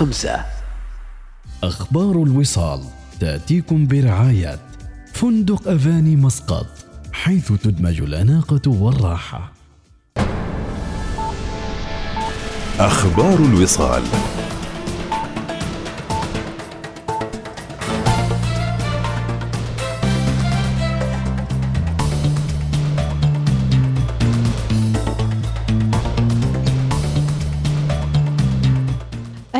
خمسة. أخبار الوصال تأتيكم برعاية فندق أفاني مسقط حيث تدمج الأناقة والراحة. أخبار الوصال.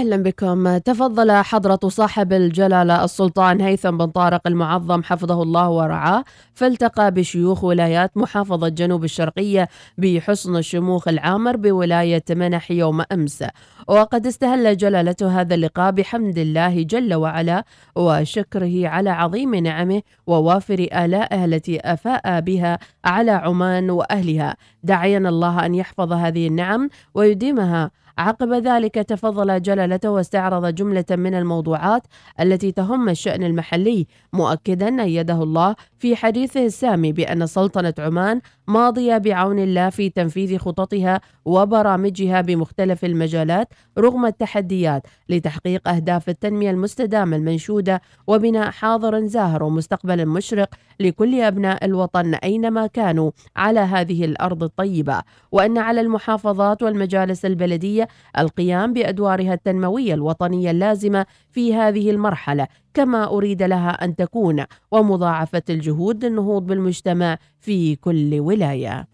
أهلا بكم. تفضل حضرة صاحب الجلالة السلطان هيثم بن طارق المعظم حفظه الله ورعاه فالتقى بشيوخ ولايات محافظة جنوب الشرقية بحسن الشموخ العامر بولاية منح يوم أمس. وقد استهل جلالته هذا اللقاء بحمد الله جل وعلا وشكره على عظيم نعمه ووافر آلائه التي أفاء بها على عمان وأهلها. داعيا الله أن يحفظ هذه النعم ويديمها عقب ذلك تفضل جلالته واستعرض جملة من الموضوعات التي تهم الشأن المحلي مؤكدا أيده الله في حديثه السامي بأن سلطنة عمان ماضية بعون الله في تنفيذ خططها وبرامجها بمختلف المجالات رغم التحديات لتحقيق أهداف التنمية المستدامة المنشودة وبناء حاضر زاهر ومستقبل مشرق لكل أبناء الوطن أينما كانوا على هذه الأرض الطيبة وأن على المحافظات والمجالس البلدية القيام بأدوارها التنموية الوطنية اللازمة في هذه المرحلة كما أريد لها أن تكون ومضاعفة الجهود للنهوض بالمجتمع في كل ولاية.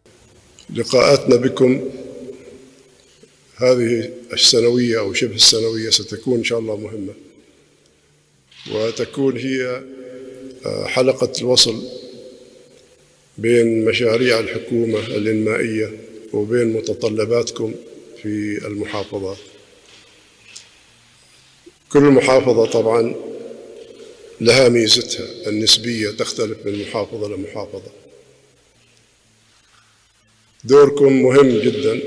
لقاءاتنا بكم هذه السنوية أو شبه السنوية ستكون إن شاء الله مهمة وتكون هي حلقة الوصل بين مشاريع الحكومة الإنمائية وبين متطلباتكم في المحافظات كل محافظة طبعا لها ميزتها النسبية تختلف من محافظة لمحافظة. دوركم مهم جدا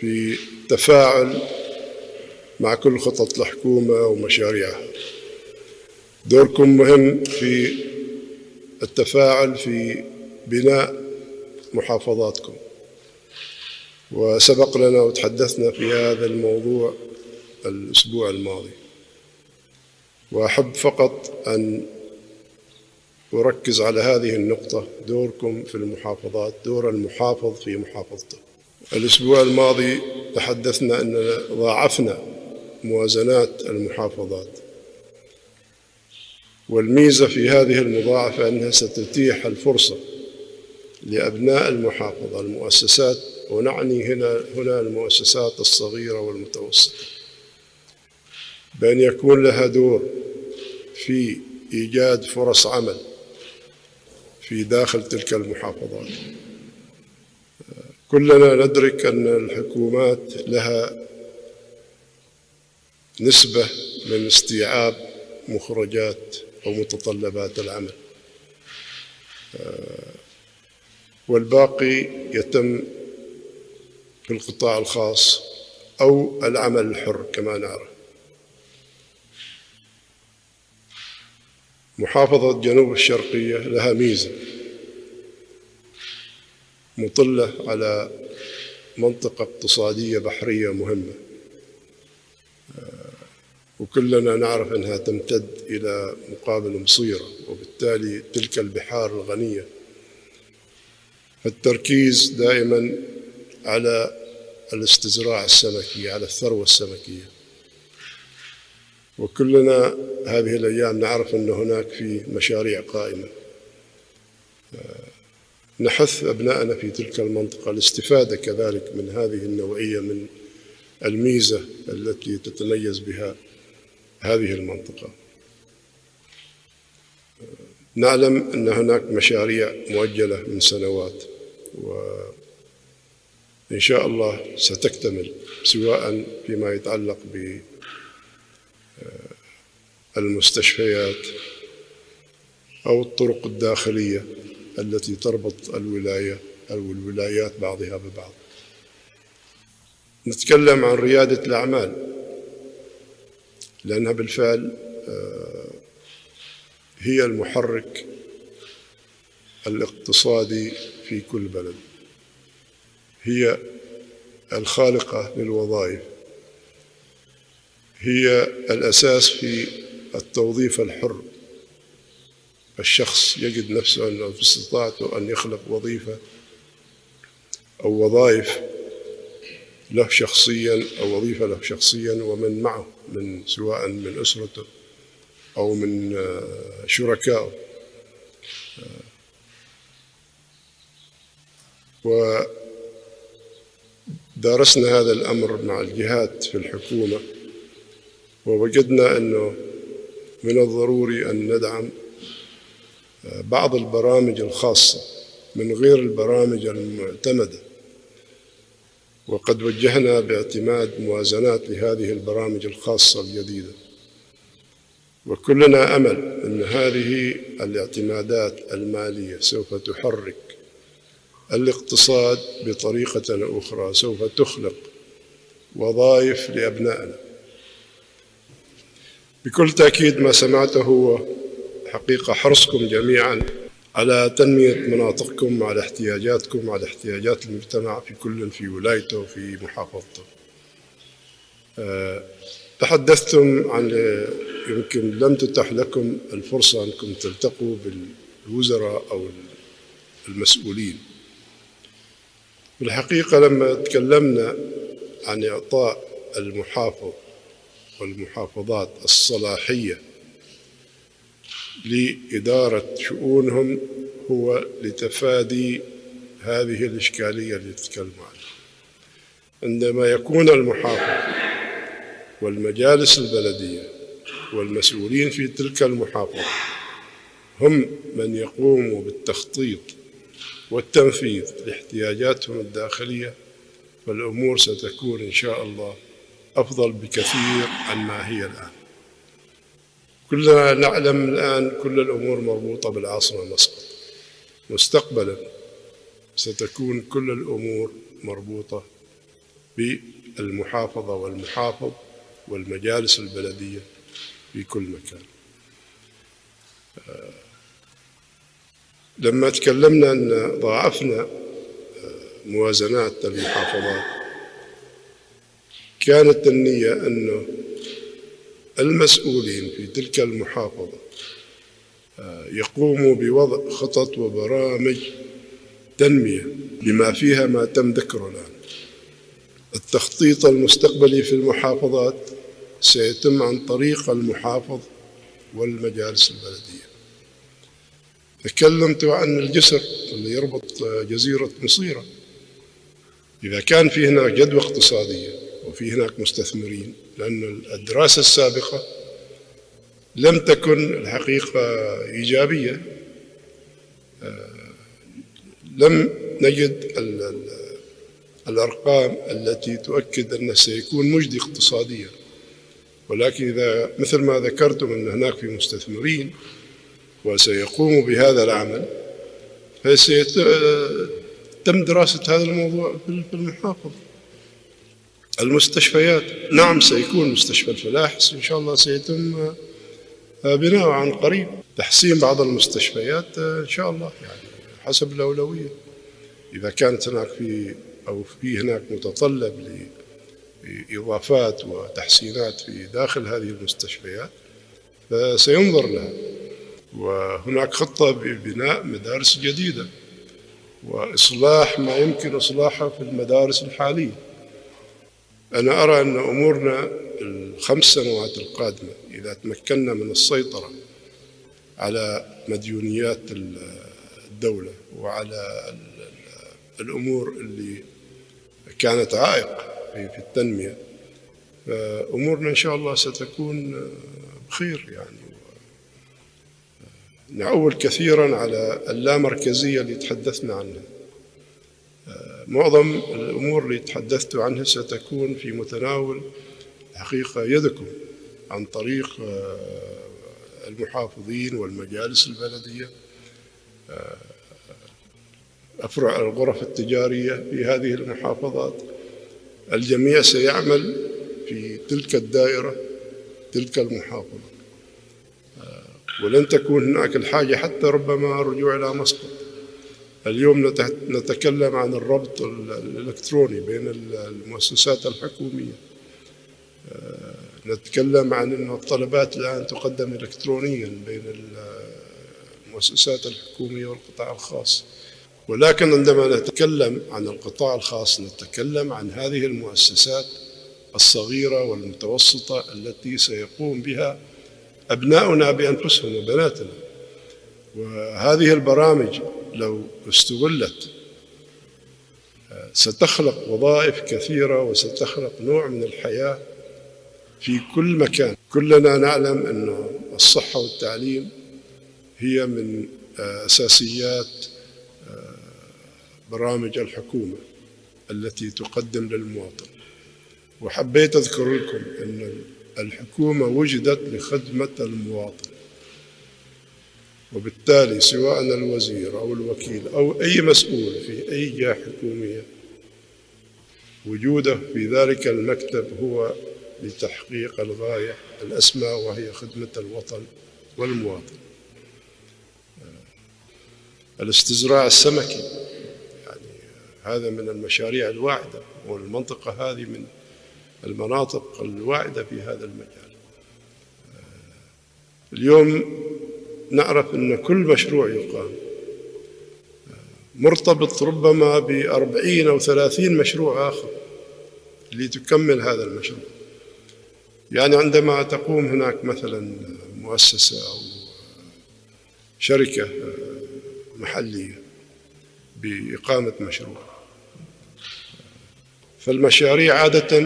في التفاعل مع كل خطط الحكومة ومشاريعها. دوركم مهم في التفاعل في بناء محافظاتكم. وسبق لنا وتحدثنا في هذا الموضوع الأسبوع الماضي. وأحب فقط أن أركز على هذه النقطة دوركم في المحافظات دور المحافظ في محافظته. الأسبوع الماضي تحدثنا أننا ضاعفنا موازنات المحافظات. والميزة في هذه المضاعفة أنها ستتيح الفرصة لأبناء المحافظة المؤسسات ونعني هنا هنا المؤسسات الصغيرة والمتوسطة بأن يكون لها دور في إيجاد فرص عمل في داخل تلك المحافظات. كلنا ندرك أن الحكومات لها نسبة من استيعاب مخرجات أو متطلبات العمل. والباقي يتم في القطاع الخاص أو العمل الحر كما نعرف محافظة جنوب الشرقية لها ميزة مطلة على منطقة اقتصادية بحرية مهمة. وكلنا نعرف أنها تمتد إلى مقابل مصيرة وبالتالي تلك البحار الغنية. التركيز دائما على الاستزراع السمكي على الثروة السمكية. وكلنا هذه الأيام نعرف أن هناك في مشاريع قائمة. نحث أبنائنا في تلك المنطقة الاستفادة كذلك من هذه النوعية من الميزة التي تتميز بها هذه المنطقة. نعلم أن هناك مشاريع مؤجلة من سنوات وإن شاء الله ستكتمل سواء فيما يتعلق بالمستشفيات أو الطرق الداخلية التي تربط الولاية أو الولايات بعضها ببعض. نتكلم عن ريادة الأعمال. لأنها بالفعل هي المحرك الاقتصادي في كل بلد. هي الخالقة للوظائف. هي الأساس في التوظيف الحر. الشخص يجد نفسه أنه في استطاعته أن يخلق وظيفة أو وظائف له شخصيا أو وظيفة له شخصيا ومن معه من سواء من أسرته أو من آه، شركائه. ودرسنا هذا الأمر مع الجهات في الحكومة ووجدنا أنه من الضروري أن ندعم بعض البرامج الخاصة من غير البرامج المعتمدة. وقد وجهنا باعتماد موازنات لهذه البرامج الخاصة الجديدة. وكلنا أمل أن هذه الاعتمادات المالية سوف تحرك الاقتصاد بطريقة أخرى سوف تخلق وظائف لأبنائنا. بكل تأكيد ما سمعته هو حقيقة حرصكم جميعا على تنمية مناطقكم على احتياجاتكم على احتياجات المجتمع في كل في ولايته وفي محافظته. أه تحدثتم عن يمكن لم تتح لكم الفرصة أنكم تلتقوا بالوزراء أو المسؤولين. بالحقيقة لما تكلمنا عن إعطاء المحافظ والمحافظات الصلاحية لإدارة شؤونهم هو لتفادي هذه الإشكالية اللي تتكلم عنها. عندما يكون المحافظ والمجالس البلدية والمسؤولين في تلك المحافظة هم من يقوموا بالتخطيط والتنفيذ لاحتياجاتهم الداخلية فالأمور ستكون إن شاء الله أفضل بكثير عما هي الآن. كلنا نعلم الآن كل الأمور مربوطة بالعاصمة مسقط مستقبلا ستكون كل الأمور مربوطة بالمحافظة والمحافظ والمجالس البلدية في كل مكان. لما تكلمنا أن ضاعفنا موازنات المحافظات كانت النية أنه المسؤولين في تلك المحافظة. يقوموا بوضع خطط وبرامج تنمية بما فيها ما تم ذكره الآن. التخطيط المستقبلي في المحافظات سيتم عن طريق المحافظ والمجالس البلدية. تكلمت عن الجسر اللي يربط جزيرة مصيرة. إذا كان في هناك جدوى اقتصادية وفي هناك مستثمرين لأن الدراسة السابقة لم تكن الحقيقة إيجابية. لم نجد الأرقام التي تؤكد أنه سيكون مجدي اقتصاديا. ولكن إذا مثل ما ذكرتم أن هناك في مستثمرين وسيقوموا بهذا العمل فسيتم دراسة هذا الموضوع في المحافظة المستشفيات. نعم سيكون مستشفى الفلاح إن شاء الله سيتم بناؤه عن قريب تحسين بعض المستشفيات إن شاء الله. يعني حسب الأولوية. إذا كانت هناك في أو في هناك متطلب إضافات وتحسينات في داخل هذه المستشفيات فسينظر لها. وهناك خطة ببناء مدارس جديدة وإصلاح ما يمكن إصلاحه في المدارس الحالية. أنا أرى أن أمورنا الخمس سنوات القادمة إذا تمكنا من السيطرة على مديونيات الدولة وعلى الأمور اللي كانت عائق في التنمية فأمورنا إن شاء الله ستكون بخير يعني. نعول كثيرا على اللامركزية اللي تحدثنا عنها. معظم الأمور اللي تحدثت عنها ستكون في متناول حقيقة يدكم عن طريق المحافظين والمجالس البلدية. أفرع الغرف التجارية في هذه المحافظات. الجميع سيعمل في تلك الدائرة تلك المحافظة. ولن تكون هناك الحاجة حتى ربما الرجوع إلى مسقط. اليوم نتكلم عن الربط الإلكتروني بين المؤسسات الحكومية. نتكلم عن أن الطلبات الآن تقدم إلكترونيا بين المؤسسات الحكومية والقطاع الخاص. ولكن عندما نتكلم عن القطاع الخاص نتكلم عن هذه المؤسسات الصغيرة والمتوسطة التي سيقوم بها أبناؤنا بأنفسهم وبناتنا. وهذه البرامج لو استغلت ستخلق وظائف كثيرة وستخلق نوع من الحياة في كل مكان. كلنا نعلم أن الصحة والتعليم هي من أساسيات برامج الحكومة التي تقدم للمواطن. وحبيت أذكر لكم أن الحكومة وجدت لخدمة المواطن. وبالتالي سواء الوزير أو الوكيل أو أي مسؤول في أي جهة حكومية وجوده في ذلك المكتب هو لتحقيق الغاية الأسمى وهي خدمة الوطن والمواطن. الاستزراع السمكي يعني هذا من المشاريع الواعدة والمنطقة هذه من المناطق الواعدة في هذا المجال. اليوم نعرف أن كل مشروع يقام. مرتبط ربما بأربعين أو ثلاثين مشروع آخر لتكمل هذا المشروع. يعني عندما تقوم هناك مثلا مؤسسة أو شركة محلية بإقامة مشروع فالمشاريع عادة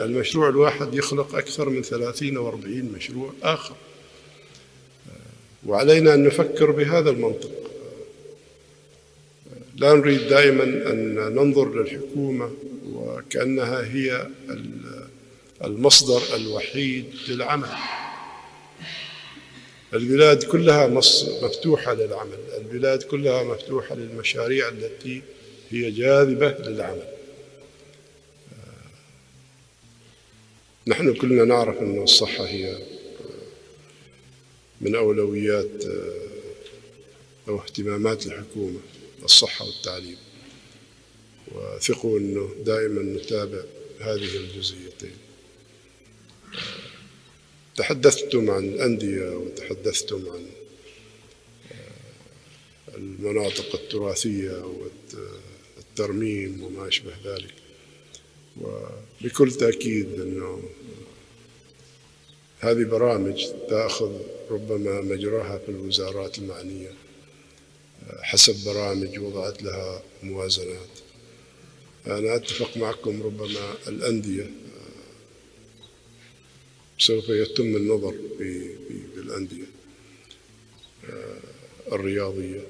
المشروع الواحد يخلق أكثر من ثلاثين أو أربعين مشروع آخر. وعلينا أن نفكر بهذا المنطق. لا نريد دائما أن ننظر للحكومة وكأنها هي المصدر الوحيد للعمل. البلاد كلها مفتوحة للعمل. البلاد كلها مفتوحة للمشاريع التي هي جاذبة للعمل. نحن كلنا نعرف أن الصحة هي من أولويات أو اهتمامات الحكومة الصحة والتعليم. وثقوا أنه دائما نتابع هذه الجزئيتين. تحدثتم عن الأندية وتحدثتم عن المناطق التراثية والترميم وما أشبه ذلك. وبكل تأكيد أنه هذه برامج تأخذ ربما مجراها في الوزارات المعنية حسب برامج وضعت لها موازنات. أنا أتفق معكم ربما الأندية سوف يتم النظر بالأندية الرياضية.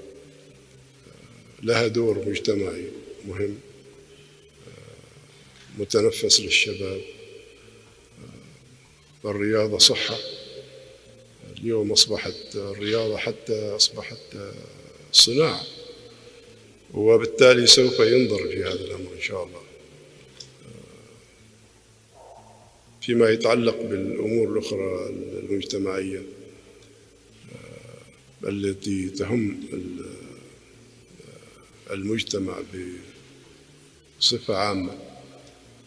لها دور مجتمعي مهم متنفس للشباب الرياضة صحة. اليوم أصبحت الرياضة حتى أصبحت صناعة وبالتالي سوف ينظر في هذا الأمر إن شاء الله. فيما يتعلق بالأمور الأخرى المجتمعية التي تهم المجتمع بصفة عامة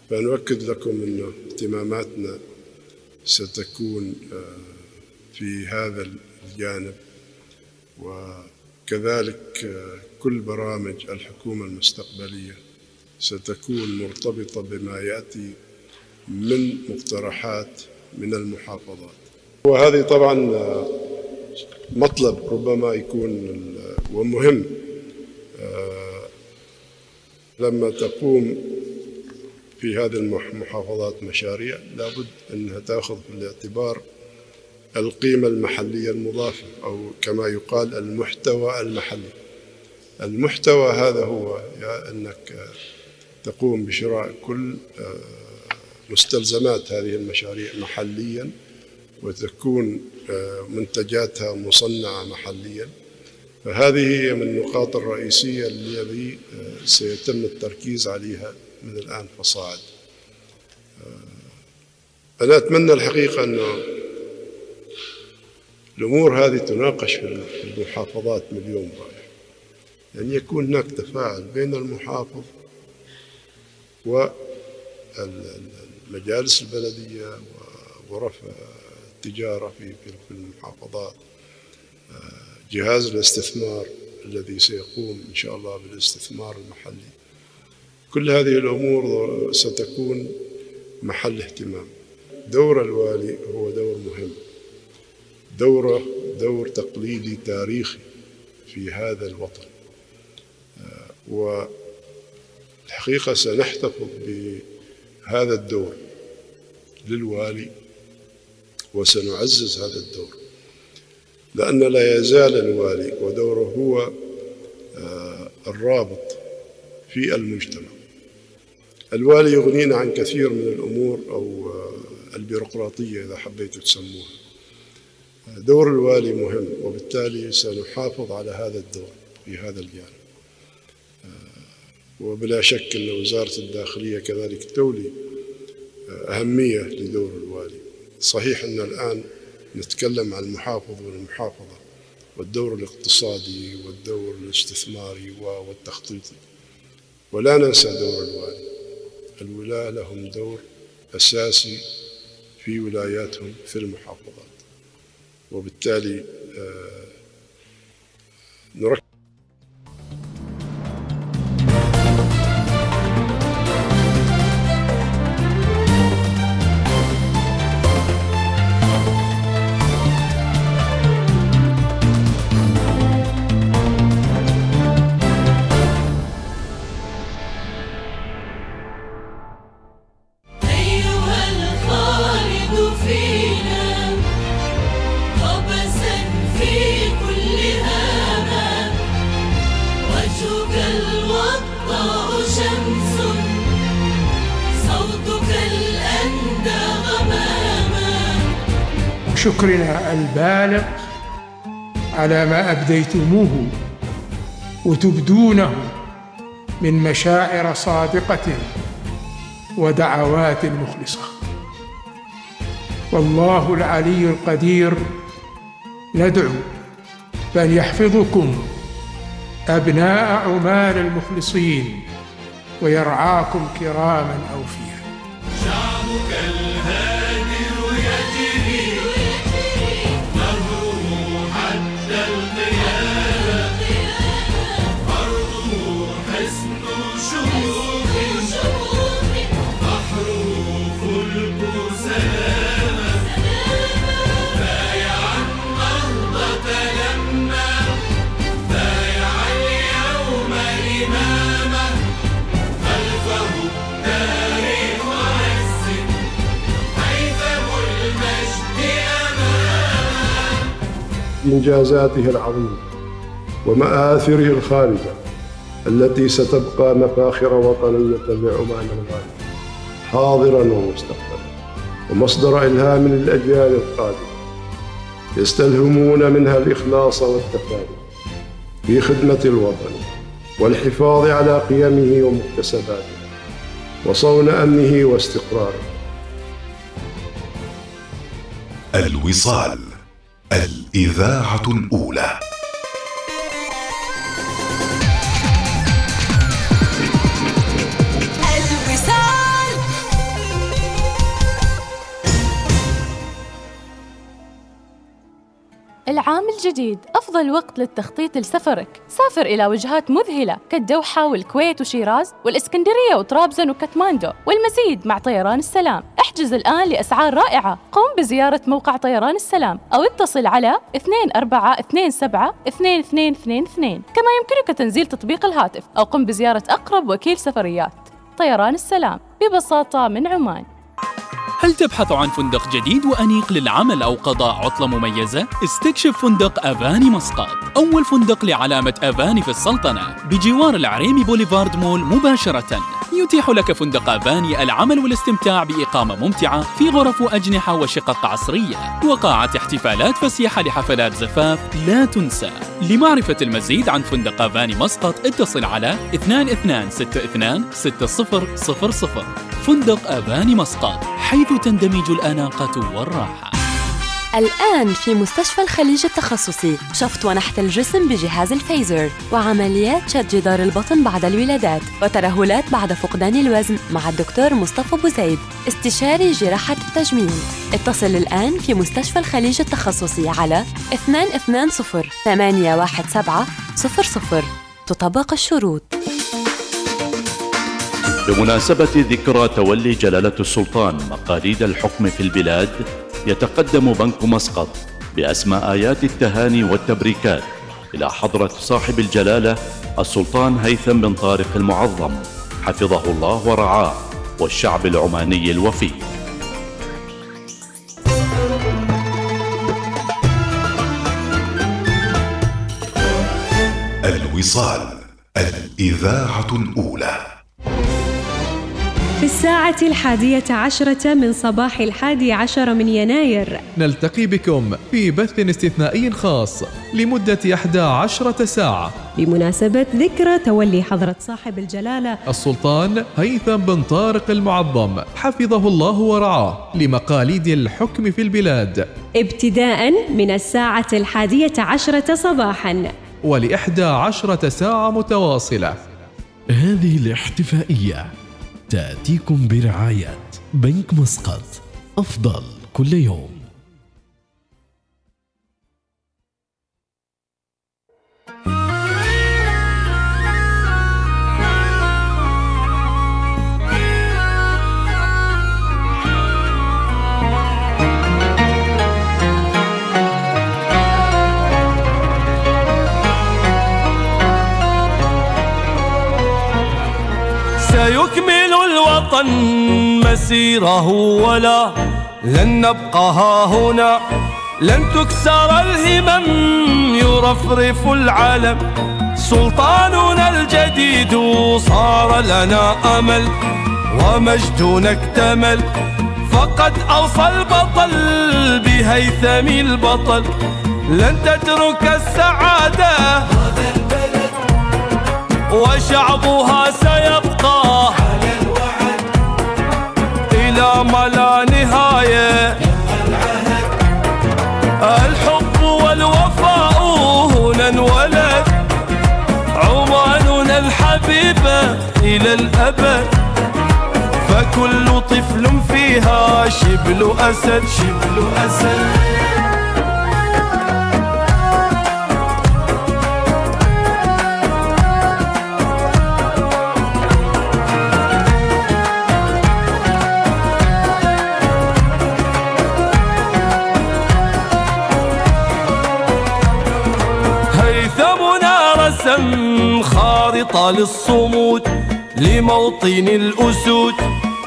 فنؤكد لكم أن اهتماماتنا ستكون في هذا الجانب وكذلك كل برامج الحكومة المستقبلية ستكون مرتبطة بما يأتي من مقترحات من المحافظات. وهذه طبعا مطلب ربما يكون ومهم. لما تقوم في هذه المحافظات مشاريع لابد أنها تأخذ في الاعتبار القيمة المحلية المضافة أو كما يقال المحتوى المحلي. المحتوى هذا هو أنك تقوم بشراء كل مستلزمات هذه المشاريع محليا وتكون منتجاتها مصنعة محليا. فهذه هي من النقاط الرئيسية الذي سيتم التركيز عليها من الآن فصاعد. أنا أتمنى الحقيقة أنه الأمور هذه تناقش في المحافظات من اليوم رايح يعني يكون هناك تفاعل بين المحافظ والمجالس البلدية غرف التجارة في في المحافظات. جهاز الاستثمار الذي سيقوم إن شاء الله بالاستثمار المحلي. كل هذه الأمور ستكون محل اهتمام. دور الوالي هو دور مهم. دورة دور تقليدي تاريخي في هذا الوطن. والحقيقة سنحتفظ بهذا الدور للوالي وسنعزز هذا الدور لأن لا يزال الوالي ودوره هو آه، الرابط في المجتمع. الوالي يغنينا عن كثير من الأمور أو آه، البيروقراطية إذا حبيتوا تسموها. دور الوالي مهم وبالتالي سنحافظ على هذا الدور في هذا الجانب. آه، وبلا شك أن وزارة الداخلية كذلك تولي أهمية لدور الوالي. صحيح أن الآن نتكلم عن المحافظ والمحافظة والدور الاقتصادي والدور الاستثماري والتخطيطي. ولا ننسى دور الوالي. الولاة لهم دور أساسي في ولاياتهم في المحافظات. وبالتالي آه، نركز شكرنا البالغ على ما أبديتموه وتبدونه من مشاعر صادقة ودعوات مخلصة. والله العلي القدير ندعو بأن يحفظكم أبناء عمان المخلصين ويرعاكم كراما أوفياء شعبك الهادر بإنجازاته العظيمة ومآثره الخالدة التي ستبقى مفاخر وطنية لعمان الغالية حاضرا ومستقبلا. ومصدر إلهام للأجيال القادمة يستلهمون منها الإخلاص والتفاني في خدمة الوطن والحفاظ على قيمه ومكتسباته وصون أمنه واستقراره. الوصال. الإذاعة الأولى. العام الجديد. أفضل وقت للتخطيط لسفرك. سافر إلى وجهات مذهلة كالدوحة والكويت وشيراز والإسكندرية وطرابزون وكاتماندو والمزيد مع طيران السلام. احجز الآن لأسعار رائعة. قم بزيارة موقع طيران السلام أو اتصل على 2427 كما يمكنك تنزيل تطبيق الهاتف أو قم بزيارة أقرب وكيل سفريات. طيران السلام. ببساطة من عمان. هل تبحث عن فندق جديد وأنيق للعمل أو قضاء عطلة مميزة؟ استكشف فندق أفاني مسقط أول فندق لعلامة أفاني في السلطنة بجوار العريمي بوليفارد مول مباشرة. يتيح لك فندق أفاني العمل والاستمتاع بإقامة ممتعة في غرف وأجنحة وشقق عصرية. وقاعة احتفالات فسيحة لحفلات زفاف لا تنسى. لمعرفة المزيد عن فندق أفاني مسقط اتصل على 2262 6000 فندق أفاني مسقط حيث تندمج الأناقة والراحة؟ الآن في مستشفى الخليج التخصصي شفط ونحت الجسم بجهاز الفيزر وعمليات شد جدار البطن بعد الولادات وترهلات بعد فقدان الوزن مع الدكتور مصطفى بوزيد استشاري جراحة التجميل. اتصل الآن في مستشفى الخليج التخصصي على 220 817 00 تطبق الشروط. بمناسبة ذكرى تولي جلالة السلطان مقاليد الحكم في البلاد يتقدم بنك مسقط بأسماء آيات التهاني والتبريكات إلى حضرة صاحب الجلالة السلطان هيثم بن طارق المعظم حفظه الله ورعاه والشعب العماني الوفي. الوصال الإذاعة الأولى. الساعة الحادية عشرة من صباح الحادي عشر من يناير. نلتقي بكم في بث استثنائي خاص لمدة 11 ساعة. بمناسبة ذكرى تولي حضرة صاحب الجلالة السلطان هيثم بن طارق المعظم حفظه الله ورعاه لمقاليد الحكم في البلاد. ابتداء من الساعة الحادية عشرة صباحا. ولإحدى عشرة ساعة متواصلة. هذه الاحتفائية تأتيكم برعاية بنك مسقط. أفضل كل يوم. الوطن مسيره ولا لن نبقى ها هنا لن تكسر الهمم يرفرف العلم. سلطاننا الجديد صار لنا أمل ومجدنا اكتمل. فقد أوصى البطل بهيثم البطل. لن تترك السعادة. وشعبها سيبقى ما لا نهاية. الحب والوفاء هنا انولد. عماننا الحبيبة إلى الأبد. فكل طفل فيها شبل أسد شبل أسد. خارطة للصمود لموطن الأسود.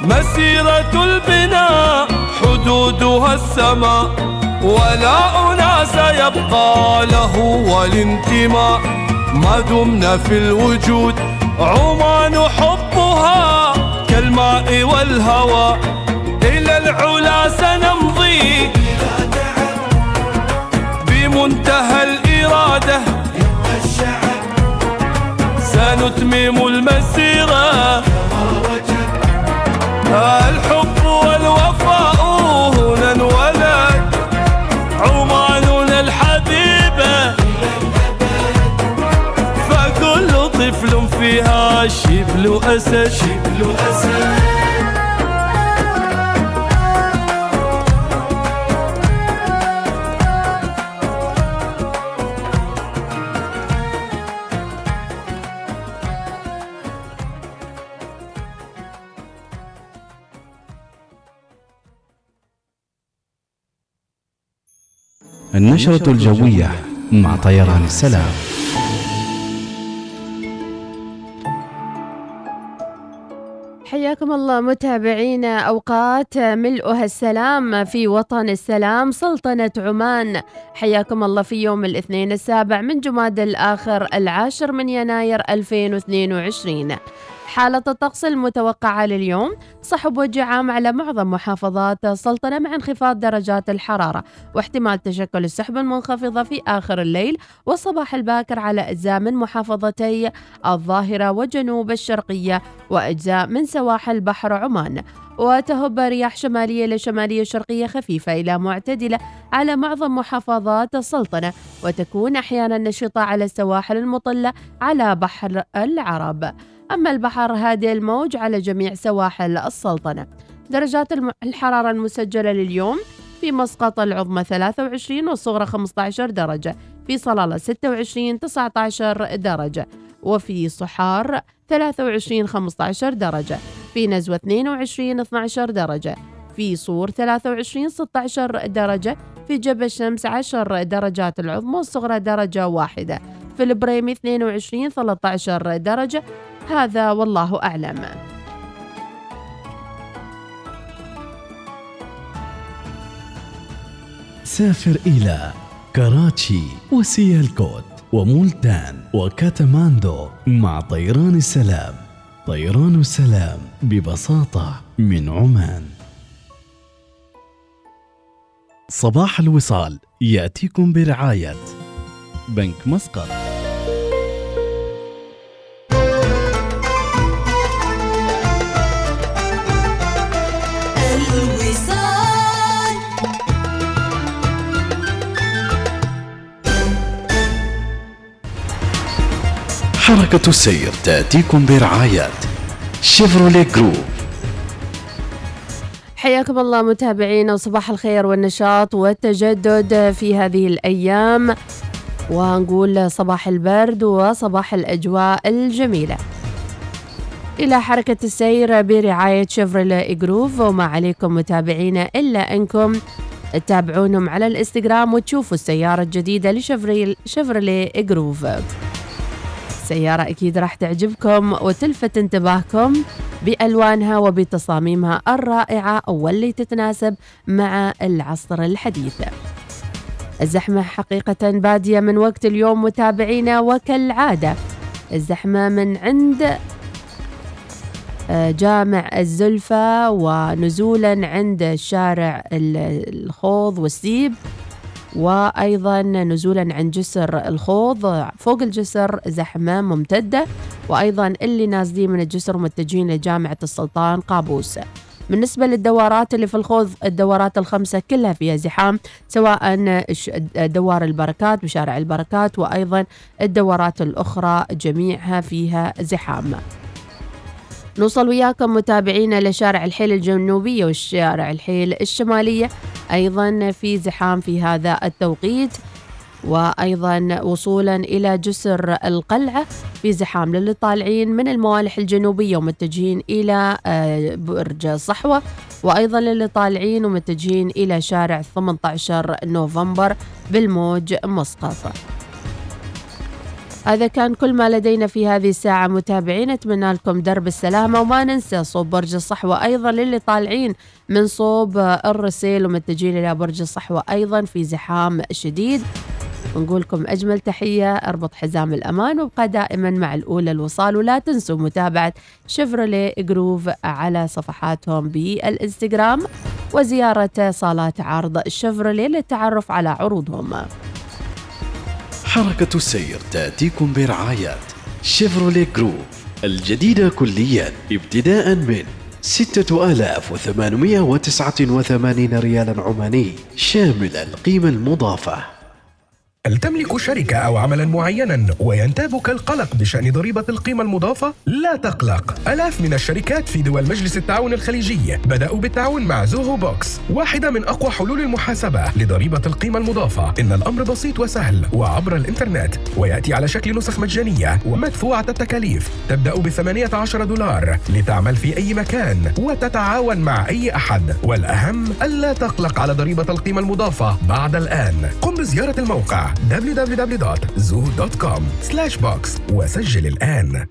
مسيرة البناء حدودها السماء ولاؤنا سيبقى له والانتماء. ما دمنا في الوجود عمان حبها كالماء والهوى. إلى العلا سنمضي بمنتهى الإرادة. سنتمم المسيرة. الحب والوفاء هنا انولد عماننا الحبيبة فكل طفل فيها شبل أسد شبل أسد. النشرة الجوية مع طيران السلام. حياكم الله متابعينا أوقات ملؤها السلام في وطن السلام سلطنة عمان. حياكم الله في يوم الاثنين السابع من جماد الآخر العاشر من يناير 2022 حالة الطقس المتوقعة لليوم صحب وجه عام على معظم محافظات السلطنة مع انخفاض درجات الحرارة واحتمال تشكل السحب المنخفضة في آخر الليل والصباح الباكر على أجزاء من محافظتي الظاهرة وجنوب الشرقية وأجزاء من سواحل بحر عمان. وتهب رياح شمالية لشمالية شرقية خفيفة إلى معتدلة على معظم محافظات السلطنة وتكون أحيانا نشطة على السواحل المطلة على بحر العرب. أما البحر هادئ الموج على جميع سواحل السلطنة. درجات الحرارة المسجلة لليوم في مسقط العظمى 23 والصغرى 15 درجة في صلالة 26 19 درجة وفي صحار 23 15 درجة في نزوة 22 12 درجة في صور 23 16 درجة في جبل الشمس 10 درجات العظمى والصغرى درجة واحدة في البريمي 22 13 درجة هذا والله أعلم. سافر إلى كراتشي وسيالكوت ومولتان وكاتماندو مع طيران السلام. طيران السلام ببساطة من عمان. صباح الوصال يأتيكم برعاية بنك مسقط. حركة السير تأتيكم برعاية Chevrolet Groove. حياكم الله متابعينا وصباح الخير والنشاط والتجدد في هذه الأيام. ونقول صباح البرد وصباح الأجواء الجميلة. إلى حركة السير برعاية Chevrolet Groove وما عليكم متابعينا إلا أنكم تتابعونهم على الإنستغرام وتشوفوا السيارة الجديدة ل Chevrolet Chevrolet Groove سيارة أكيد راح تعجبكم وتلفت انتباهكم بألوانها وبتصاميمها الرائعة واللي تتناسب مع العصر الحديث. الزحمة حقيقة بادية من وقت اليوم متابعينا وكالعادة. الزحمة من عند آه، جامع الزلفة ونزولا عند شارع ال- الخوض والسيب. وأيضا نزولا عن جسر الخوض فوق الجسر زحمة ممتدة وأيضا اللي نازلين من الجسر متجهين لجامعة السلطان قابوس. بالنسبة للدورات اللي في الخوض الدورات الخمسة كلها فيها زحام سواء دوار البركات بشارع البركات وأيضا الدورات الأخرى جميعها فيها زحام. نوصل وياكم متابعينا لشارع الحيل الجنوبية والشارع الحيل الشمالية أيضا في زحام في هذا التوقيت وأيضا وصولا إلى جسر القلعة في زحام للي طالعين من الموالح الجنوبية ومتجهين إلى آه، برج صحوة وأيضا للي طالعين ومتجهين إلى شارع 18 نوفمبر بالموج مسقط هذا كان كل ما لدينا في هذه الساعة. متابعين أتمنى لكم درب السلامة وما ننسى صوب برج الصحوة أيضا للي طالعين من صوب الرسيل ومتجهين إلى برج الصحوة أيضا في زحام شديد. ونقول لكم أجمل تحية أربط حزام الأمان وابقى دائما مع الأولى الوصال. ولا تنسوا متابعة Chevrolet Groove على صفحاتهم بالإنستغرام وزيارة صالات عرض Chevrolet للتعرف على عروضهم. حركة السير تأتيكم برعاية Chevrolet Groove الجديدة كليا ابتداء من 6889 ريالا عماني شامل القيمة المضافة. هل تملك شركة أو عملا معينا وينتابك القلق بشأن ضريبة القيمة المضافة؟ لا تقلق. آلاف من الشركات في دول مجلس التعاون الخليجي بدأوا بالتعاون مع Zoho Books واحدة من أقوى حلول المحاسبة لضريبة القيمة المضافة. إن الأمر بسيط وسهل وعبر الإنترنت ويأتي على شكل نسخ مجانية ومدفوعة التكاليف. تبدأ ب 18 دولار لتعمل في أي مكان وتتعاون مع أي أحد. والأهم ألا تقلق على ضريبة القيمة المضافة بعد الآن. قم بزيارة الموقع. www.zoho.com/books وسجل الآن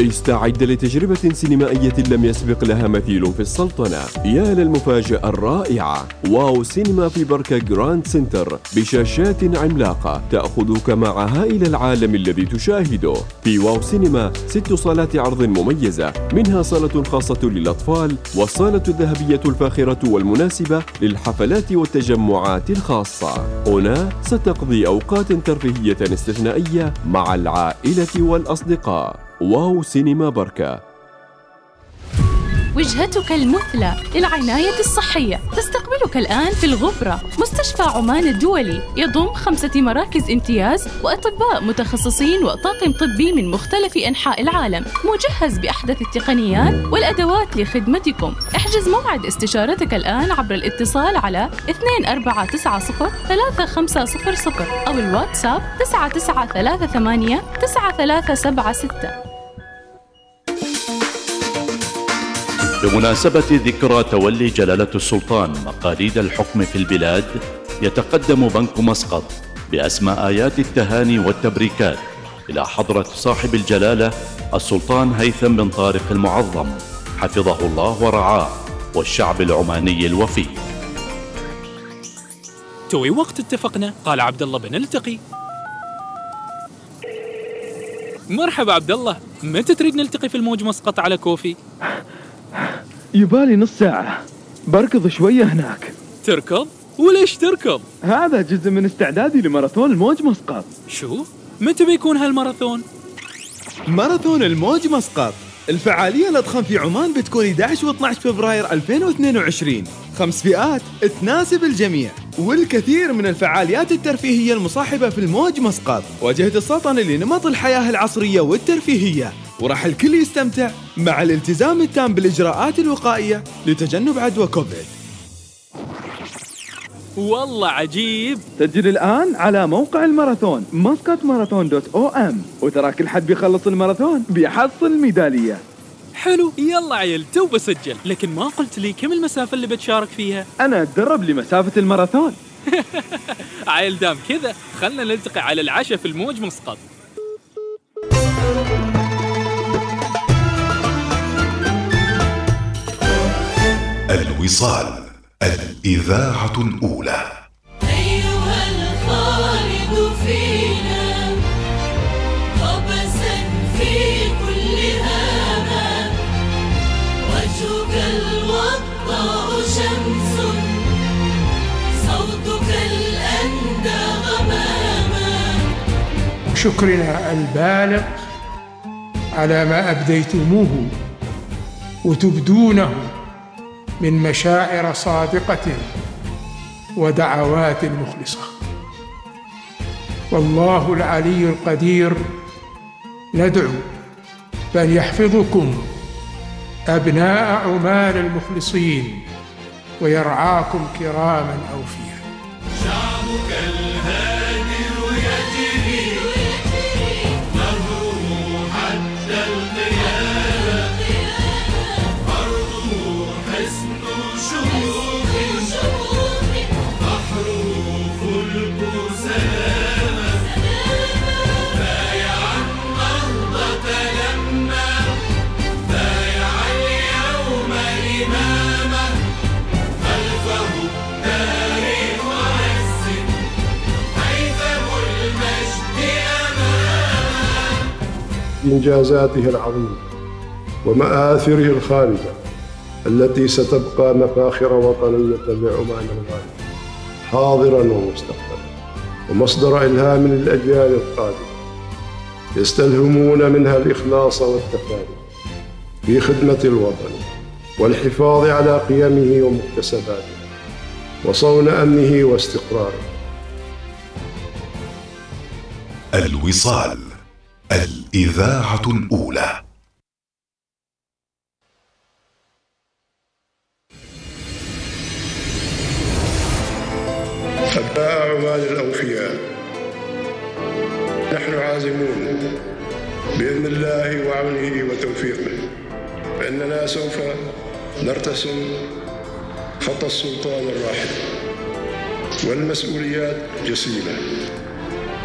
استعد لتجربة سينمائية لم يسبق لها مثيل في السلطنة. يا للمفاجأة الرائعة. Wow سينما في بركاء Grand Center بشاشات عملاقة تأخذك معها إلى العالم الذي تشاهده. في واو سينما ست صالات عرض مميزة منها صالة خاصة للأطفال والصالة الذهبية الفاخرة والمناسبة للحفلات والتجمعات الخاصة. هنا ستقضي أوقات ترفيهية استثنائية مع العائلة والأصدقاء. واو سينما بركة. وجهتك المثلى للعناية الصحية. تستقبلك الآن في الغبرة. مستشفى عمان الدولي. يضم خمسة مراكز امتياز وأطباء متخصصين وطاقم طبي من مختلف أنحاء العالم. مجهز بأحدث التقنيات والأدوات لخدمتكم. احجز موعد استشارتك الآن عبر الاتصال على 2490 3500 أو الواتساب 9938 9376 بمناسبة ذكرى تولي جلالة السلطان مقاليد الحكم في البلاد يتقدم بنك مسقط بأسمى آيات التهاني والتبريكات إلى حضرة صاحب الجلالة السلطان هيثم بن طارق المعظم. حفظه الله ورعاه والشعب العماني الوفي. توي وقت اتفقنا قال عبد الله بنلتقي مرحبا عبد الله متى تريد نلتقي في الموج مسقط على كوفي؟ يبالي نص ساعة. بركض شوية هناك. تركض؟ وليش تركض؟ هذا جزء من استعدادي لماراثون الموج مسقط. شو؟ متى بيكون هالماراثون؟ ماراثون الموج مسقط. الفعالية الأضخم في عمان بتكون 11 و 12 فبراير 2022 خمس فئات تناسب الجميع والكثير من الفعاليات الترفيهية المصاحبة في الموج مسقط. واجهة السلطنة لنمط الحياة العصرية والترفيهية. وراح الكل يستمتع مع الالتزام التام بالإجراءات الوقائية لتجنب عدوى كوفيد. والله عجيب. سجل الآن على موقع الماراثون مسقط ماراثون دوت أو ام وترى كل حد بيخلص الماراثون بيحصل ميدالية حلو يلا عيل تو بسجل. لكن ما قلت لي كم المسافة اللي بتشارك فيها؟ أنا أتدرب لمسافة الماراثون. عيل دام كذا خلنا نلتقي على العشاء في الموج مسقط. الوصال. الإذاعة الأولى. أيها الخالد فينا قبسا في كل هامة وجهك الوضاء شمس صوتك الأندى غماما. شكرنا البالغ على ما أبديتموه وتبدونه. من مشاعر صادقة ودعوات مخلصة. والله العلي القدير ندعو بأن يحفظكم أبناء عمان المخلصين ويرعاكم كراما أوفياء شعبك إنجازاته العظيمة ومآثره الخالدة التي ستبقى مفاخر وطنية لعمان الغالية حاضرا ومستقبلا. ومصدر إلهام للأجيال القادمة يستلهمون منها الإخلاص والتفاني في خدمة الوطن والحفاظ على قيمه ومكتسباته وصون أمنه واستقراره. الوصال. الإذاعة الأولى أبناء عمان الأوفياء. نحن عازمون بإذن الله وعونه وتوفيقه. فإننا سوف نرتسم خط السلطان الراحل. والمسؤوليات جسيمة.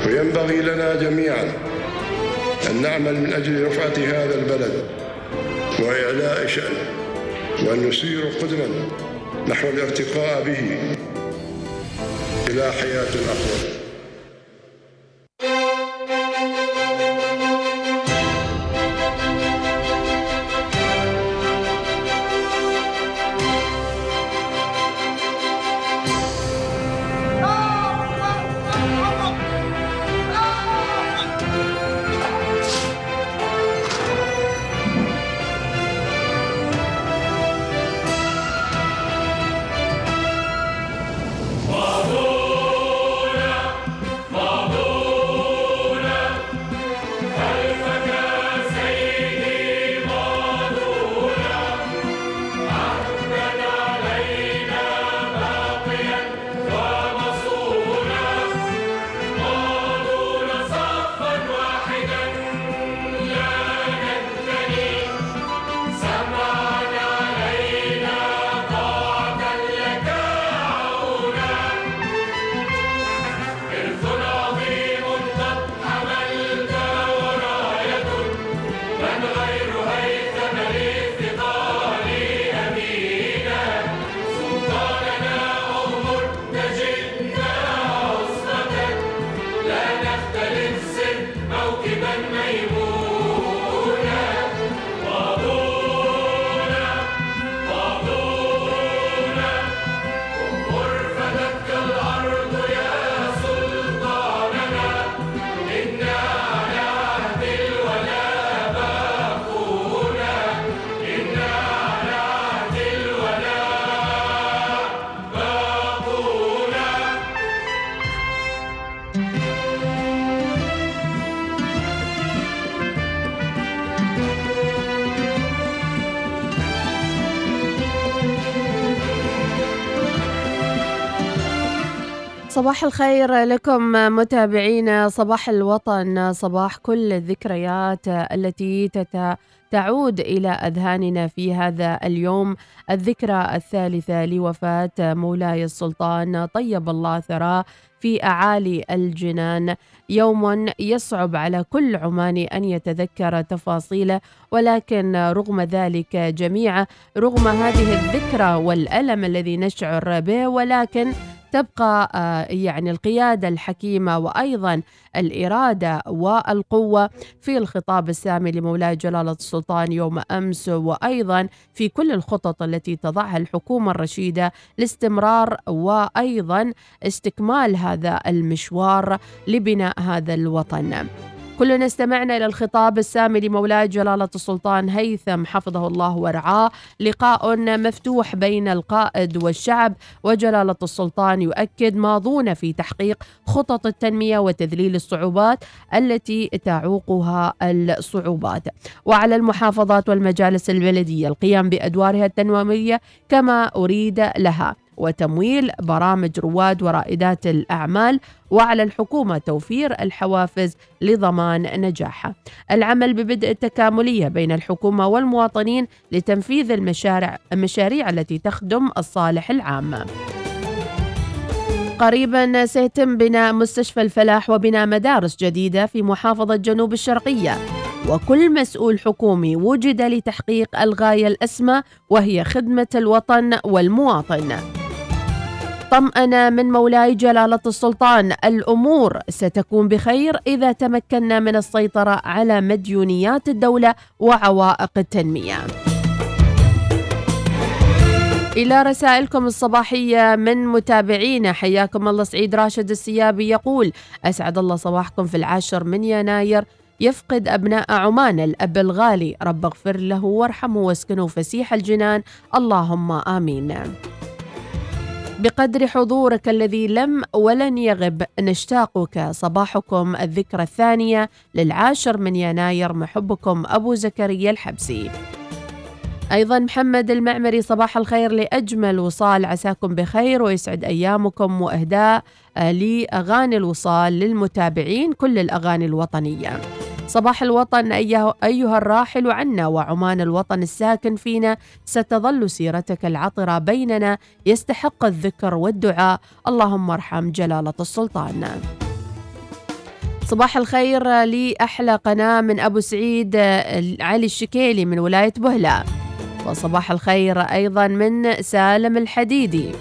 وينبغي لنا جميعا أن نعمل من أجل رفعة هذا البلد وإعلاء شأنه وأن نسير قدما نحو الارتقاء به إلى حياة أفضل صباح الخير لكم متابعينا صباح الوطن صباح كل الذكريات التي تت... تعود إلى أذهاننا في هذا اليوم. الذكرى الثالثة لوفاة مولاي السلطان طيب الله ثراه في أعالي الجنان. يوم يصعب على كل عماني أن يتذكر تفاصيله ولكن رغم ذلك جميعا رغم هذه الذكرى والألم الذي نشعر به ولكن تبقى آه، يعني القيادة الحكيمة وأيضا الإرادة والقوة في الخطاب السامي لمولاي جلالة السلطان يوم أمس وأيضا في كل الخطط التي تضعها الحكومة الرشيدة لاستمرار وأيضا استكمال هذا المشوار لبناء هذا الوطن. كلنا استمعنا إلى الخطاب السامي لمولاي جلالة السلطان هيثم حفظه الله ورعاه. لقاء مفتوح بين القائد والشعب وجلالة السلطان يؤكد ماضون في تحقيق خطط التنمية وتذليل الصعوبات التي تعوقها الصعوبات. وعلى المحافظات والمجالس البلدية القيام بأدوارها التنموية كما أريد لها. وتمويل برامج رواد ورائدات الأعمال وعلى الحكومة توفير الحوافز لضمان نجاحها. العمل ببدء التكاملية بين الحكومة والمواطنين لتنفيذ المشاريع, المشاريع التي تخدم الصالح العام. قريبا سيتم بناء مستشفى الفلاح وبناء مدارس جديدة في محافظة جنوب الشرقية. وكل مسؤول حكومي وجد لتحقيق الغاية الأسمى وهي خدمة الوطن والمواطن. طمأن من مولاي جلالة السلطان. الأمور ستكون بخير إذا تمكنا من السيطرة على مديونيات الدولة وعوائق التنمية. إلى رسائلكم الصباحية من متابعينا حياكم الله سعيد راشد السيابي يقول أسعد الله صباحكم في العاشر من يناير. يفقد أبناء عمان الأب الغالي. رب اغفر له وارحمه واسكنه فسيح الجنان. اللهم آمين. بقدر حضورك الذي لم ولن يغب نشتاقك. صباحكم الذكرى الثانية للعاشر من يناير محبكم أبو زكريا الحبسي. أيضا محمد المعمري صباح الخير لأجمل وصال. عساكم بخير ويسعد أيامكم وإهداء لأغاني الوصال للمتابعين كل الأغاني الوطنية. صباح الوطن أيها الراحل عنا وعمان الوطن الساكن فينا. ستظل سيرتك العطرة بيننا. يستحق الذكر والدعاء. اللهم ارحم جلالة السلطان. صباح الخير لأحلى قناة من أبو سعيد علي الشكيلي من ولاية بهلة وصباح الخير أيضا من سالم الحديدي.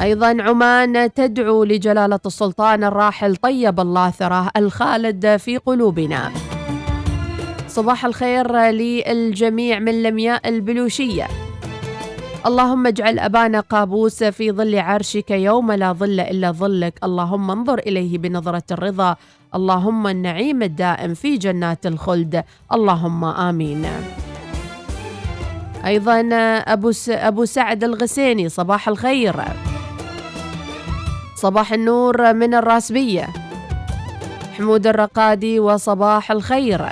أيضا عمان تدعو لجلالة السلطان الراحل طيب الله ثراه الخالد في قلوبنا. صباح الخير للجميع من لمياء البلوشية. اللهم اجعل أبانا قابوس في ظل عرشك يوم لا ظل إلا ظلك. اللهم انظر إليه بنظرة الرضا. اللهم النعيم الدائم في جنات الخلد. اللهم آمين. أيضا أبو, أبو سعد الغسيني صباح الخير. صباح النور من الراسبية. حمود الرقادي وصباح الخير.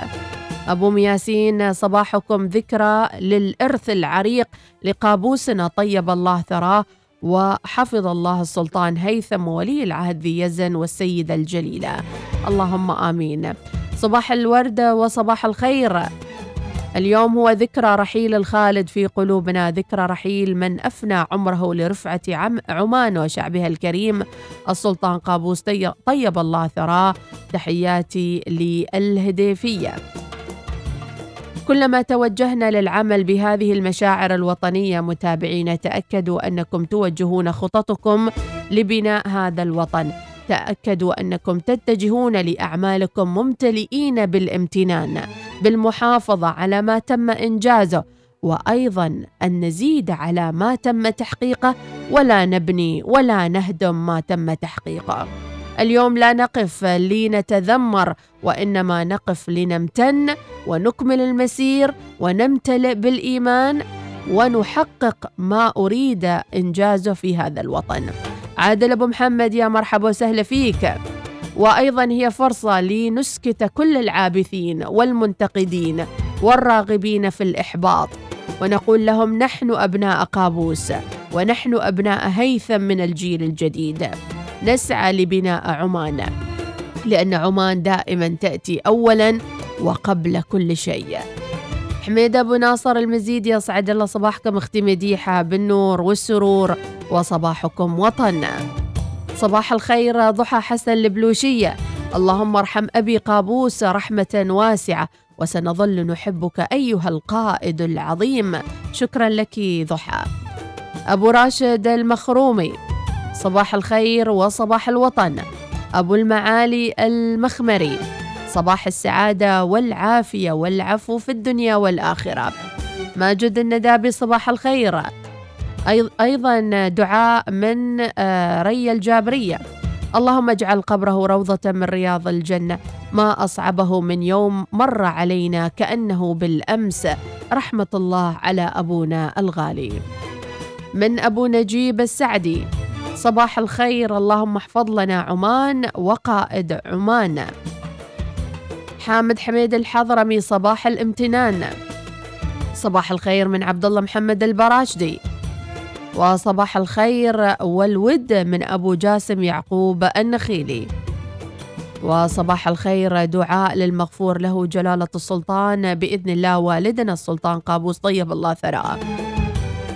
أبو مياسين صباحكم ذكرى للإرث العريق لقابوسنا طيب الله ثراه وحفظ الله السلطان هيثم وولي العهد ذي يزن والسيدة الجليلة. اللهم آمين. صباح الورد وصباح الخير. اليوم هو ذكرى رحيل الخالد في قلوبنا ذكرى رحيل من أفنى عمره لرفعة عم عمان وشعبها الكريم. السلطان قابوس طيب الله ثراه. تحياتي للهديفية. كلما توجهنا للعمل بهذه المشاعر الوطنية متابعين تأكدوا أنكم توجهون خططكم لبناء هذا الوطن. تأكدوا أنكم تتجهون لأعمالكم ممتلئين بالامتنان بالمحافظة على ما تم إنجازه وأيضا أن نزيد على ما تم تحقيقه ولا نبني ولا نهدم ما تم تحقيقه. اليوم لا نقف لنتذمر وإنما نقف لنمتن ونكمل المسير ونمتلئ بالإيمان ونحقق ما أريد إنجازه في هذا الوطن. عادل أبو محمد يا مرحبا وسهلا فيك. وأيضا هي فرصة لنسكت كل العابثين والمنتقدين والراغبين في الإحباط. ونقول لهم نحن أبناء قابوس ونحن أبناء هيثم من الجيل الجديد. نسعى لبناء عمان لأن عمان دائما تأتي أولا وقبل كل شيء. حميد أبو ناصر المزيد يسعد الله صباحكم أختي مديحة بالنور والسرور. وصباحكم وطن. صباح الخير ضحى حسن البلوشية اللهم ارحم أبي قابوس رحمة واسعة وسنظل نحبك أيها القائد العظيم. شكرا لك ضحى. أبو راشد المخرومي صباح الخير وصباح الوطن. أبو المعالي المخمري صباح السعادة والعافية والعفو في الدنيا والآخرة. ماجد الندابي صباح الخير. أيضا دعاء من آه، ري الجابرية. اللهم اجعل قبره روضة من رياض الجنة. ما أصعبه من يوم مر علينا كأنه بالأمس. رحمة الله على أبونا الغالي. من أبو نجيب السعدي. صباح الخير. اللهم احفظ لنا عمان وقائد عمان. حامد حميد الحضرمي صباح الامتنان. صباح الخير من عبد الله محمد البراشدي. وصباح الخير والود من أبو جاسم يعقوب النخيلي. وصباح الخير دعاء للمغفور له جلالة السلطان بإذن الله والدنا السلطان قابوس طيب الله ثراه.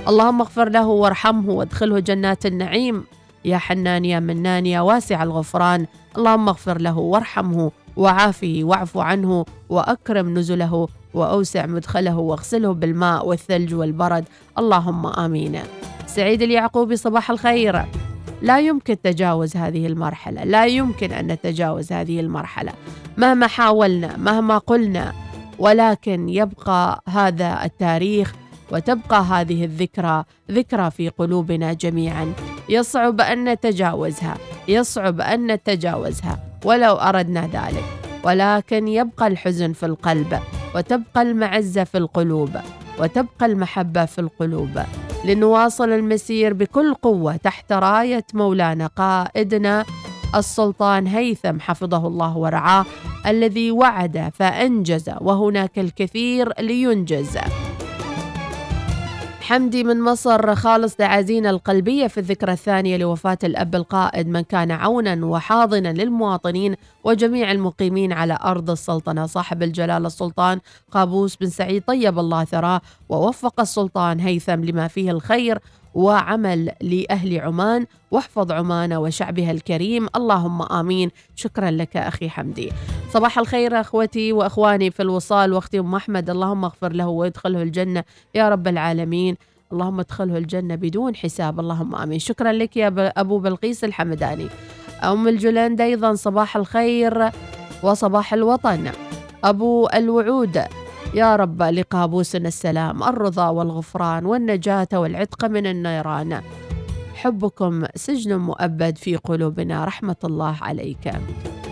اللهم اغفر له وارحمه وادخله جنات النعيم. يا حنان يا منان يا واسع الغفران. اللهم اغفر له وارحمه وعافه واعف عنه وأكرم نزله وأوسع مدخله واغسله بالماء والثلج والبرد. اللهم آمين. سعيد اليعقوبي صباح الخير. لا يمكن تجاوز هذه المرحلة لا يمكن أن نتجاوز هذه المرحلة مهما حاولنا مهما قلنا ولكن يبقى هذا التاريخ وتبقى هذه الذكرى ذكرى في قلوبنا جميعا. يصعب أن نتجاوزها يصعب أن نتجاوزها ولو أردنا ذلك. ولكن يبقى الحزن في القلب وتبقى المعزة في القلوب وتبقى المحبة في القلوب. لنواصل المسير بكل قوة تحت راية مولانا قائدنا السلطان هيثم حفظه الله ورعاه الذي وعد فأنجز وهناك الكثير لينجز. حمدي من مصر خالص تعازينا القلبية في الذكرى الثانية لوفاة الأب القائد من كان عونا وحاضنا للمواطنين وجميع المقيمين على أرض السلطنة. صاحب الجلالة السلطان قابوس بن سعيد طيب الله ثراه ووفق السلطان هيثم لما فيه الخير وعمل لأهل عمان. واحفظ عمان وشعبها الكريم. اللهم آمين. شكرا لك أخي حمدي. صباح الخير أخوتي وأخواني في الوصال وأختي أم أحمد. اللهم اغفر له وادخله الجنة يا رب العالمين. اللهم ادخله الجنة بدون حساب. اللهم آمين. شكرا لك يا أبو بلقيس الحمداني. أم الجولند أيضا صباح الخير وصباح الوطن. أبو الوعود يا رب لقابوسنا السلام الرضا والغفران والنجاة والعتق من النيران. حبكم سجن مؤبد في قلوبنا رحمة الله عليك.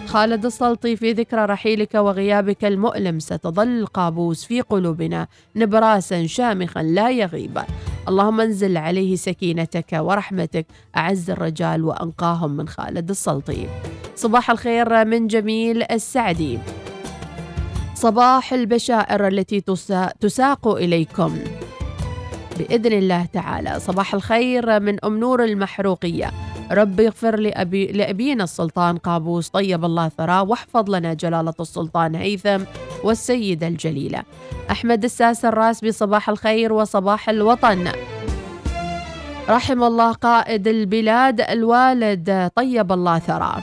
خالد السلطي في ذكرى رحيلك وغيابك المؤلم ستظل قابوس في قلوبنا نبراسا شامخا لا يغيب. اللهم انزل عليه سكينتك ورحمتك أعز الرجال وأنقاهم من خالد السلطي. صباح الخير من جميل السعدي. صباح البشائر التي تسا- تساق إليكم. بإذن الله تعالى صباح الخير من أم نور المحروقية. رب اغفر لأبي لأبينا السلطان قابوس طيب الله ثراه واحفظ لنا جلالة السلطان هيثم والسيدة الجليلة. أحمد الساس الراسبي صباح الخير وصباح الوطن. رحم الله قائد البلاد الوالد طيب الله ثراه.